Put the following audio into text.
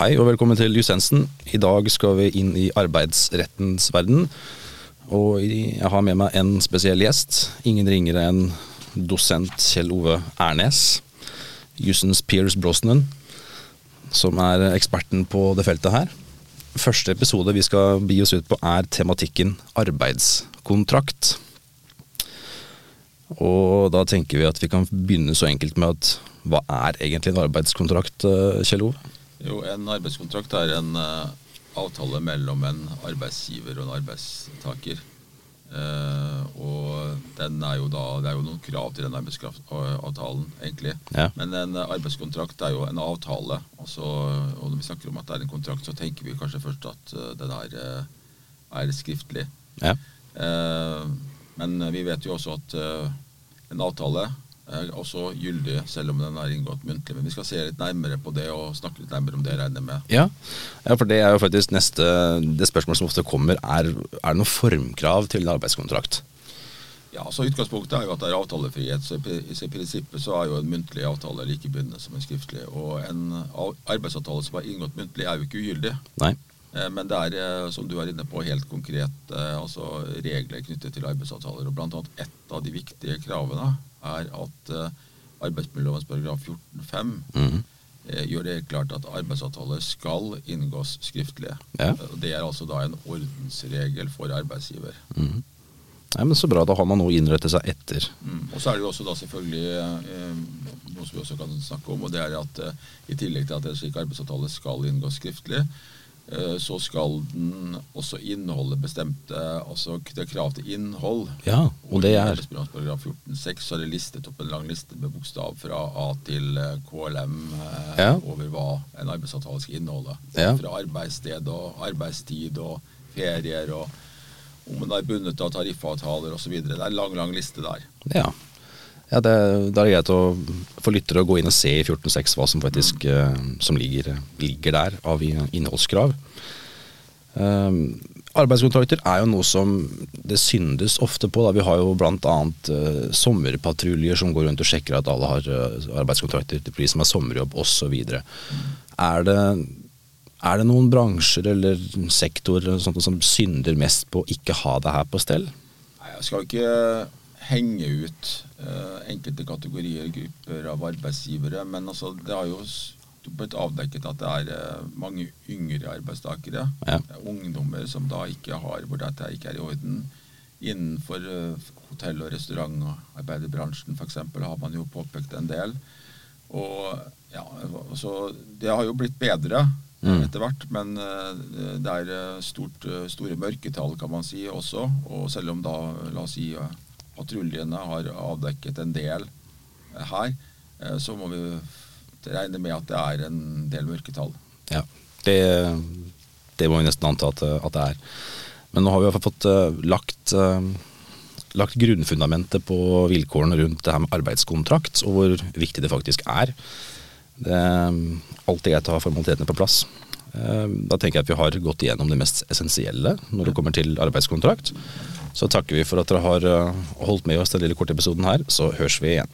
Hei og velkommen til Jusensen. I dag skal vi inn i arbeidsrettens verden. Og jeg har med meg en spesiell gjest. Ingen ringere enn dosent Kjell Ove Ernes. Jussens Piers Brosnan, som er eksperten på det feltet her. Første episode vi skal bi oss ut på, er tematikken arbeidskontrakt. Og da tenker vi at vi kan begynne så enkelt med at hva er egentlig en arbeidskontrakt, eh, Kjell Ove? Jo, En arbeidskontrakt er en uh, avtale mellom en arbeidsgiver og en arbeidstaker. Uh, og den er jo da, Det er jo noen krav til den arbeidsavtalen, egentlig. Ja. Men en arbeidskontrakt er jo en avtale. Altså, og når vi snakker om at det er en kontrakt, så tenker vi kanskje først at uh, den er, er skriftlig. Ja. men vi vet jo også at en avtale er også gyldig selv om den er inngått muntlig. Men vi skal se litt nærmere på det og snakke litt nærmere om det, regner jeg med. Ja. ja, for det er jo faktisk neste Det spørsmålet som ofte kommer, er er det noen formkrav til en arbeidskontrakt? Ja, så Utgangspunktet er jo at det er avtalefrihet. så I prinsippet så er jo en muntlig avtale like bindende som en skriftlig. Og en arbeidsavtale som er inngått muntlig, er jo ikke ugyldig. Nei. Eh, men det er, eh, som du er inne på, helt konkret eh, altså regler knyttet til arbeidsavtaler. og Blant annet Et av de viktige kravene er at arbeidsmiljølovens paragraf 14-5 mm. gjør det klart at arbeidsavtaler skal inngås skriftlig. Ja. Det er altså da en ordensregel for arbeidsgiver. Mm. Nei, men Så bra, da har man noe å innrette seg etter. Mm. Og Så er det jo også da selvfølgelig eh, noe som vi også kan snakke om, og det er at eh, i tillegg til at en slik arbeidsavtale skal inngås skriftlig, så skal den også inneholde bestemte altså det er krav til innhold. Ja, og det er paragraf 14-6 så er det listet opp en lang liste med bokstav fra A til eh, KLM eh, ja. over hva en arbeidsavtale skal inneholde. Ja. Fra arbeidssted og arbeidstid og ferier og om en er bundet av tariffavtaler osv. Det er en lang, lang liste der. Ja. Ja, det, Da er det greit å få lyttere å gå inn og se i 14.6 hva som faktisk uh, som ligger, ligger, der av innholdskrav. Um, arbeidskontrakter er jo noe som det syndes ofte på. Da. Vi har jo bl.a. Uh, sommerpatruljer som går rundt og sjekker at alle har uh, arbeidskontrakter til de som har sommerjobb osv. Er, det, er det noen bransjer eller sektorer som synder mest på å ikke ha det her på stell? Nei, jeg skal ikke henge ut uh, enkelte kategorier, grupper av arbeidsgivere. Men altså, det har jo blitt avdekket at det er uh, mange yngre arbeidstakere. Ja. Ungdommer som da ikke har, hvor dette ikke er i orden. Innenfor uh, hotell- og restaurantarbeiderbransjen f.eks. har man jo påpekt en del. Og ja, så Det har jo blitt bedre. Mm. etter hvert. Men det er stort, store mørketall, kan man si, også. Og selv om da, la oss si, patruljene har avdekket en del her, eh, så må vi regne med at det er en del mørketall. Ja, det, det må vi nesten anta at, at, det er. Men nå har vi i hvert fall fått uh, lagt, lagt grunnfundamentet på vilkårene rundt det her med arbeidskontrakt, og hvor viktig det faktisk er. Det alltid greit å ha formalitetene på plass. Da tenker jeg at vi har gått igjennom det mest essensielle når det kommer til arbeidskontrakt. Så takker vi for at dere har holdt med oss den lille korte episoden her. Så høres vi igjen.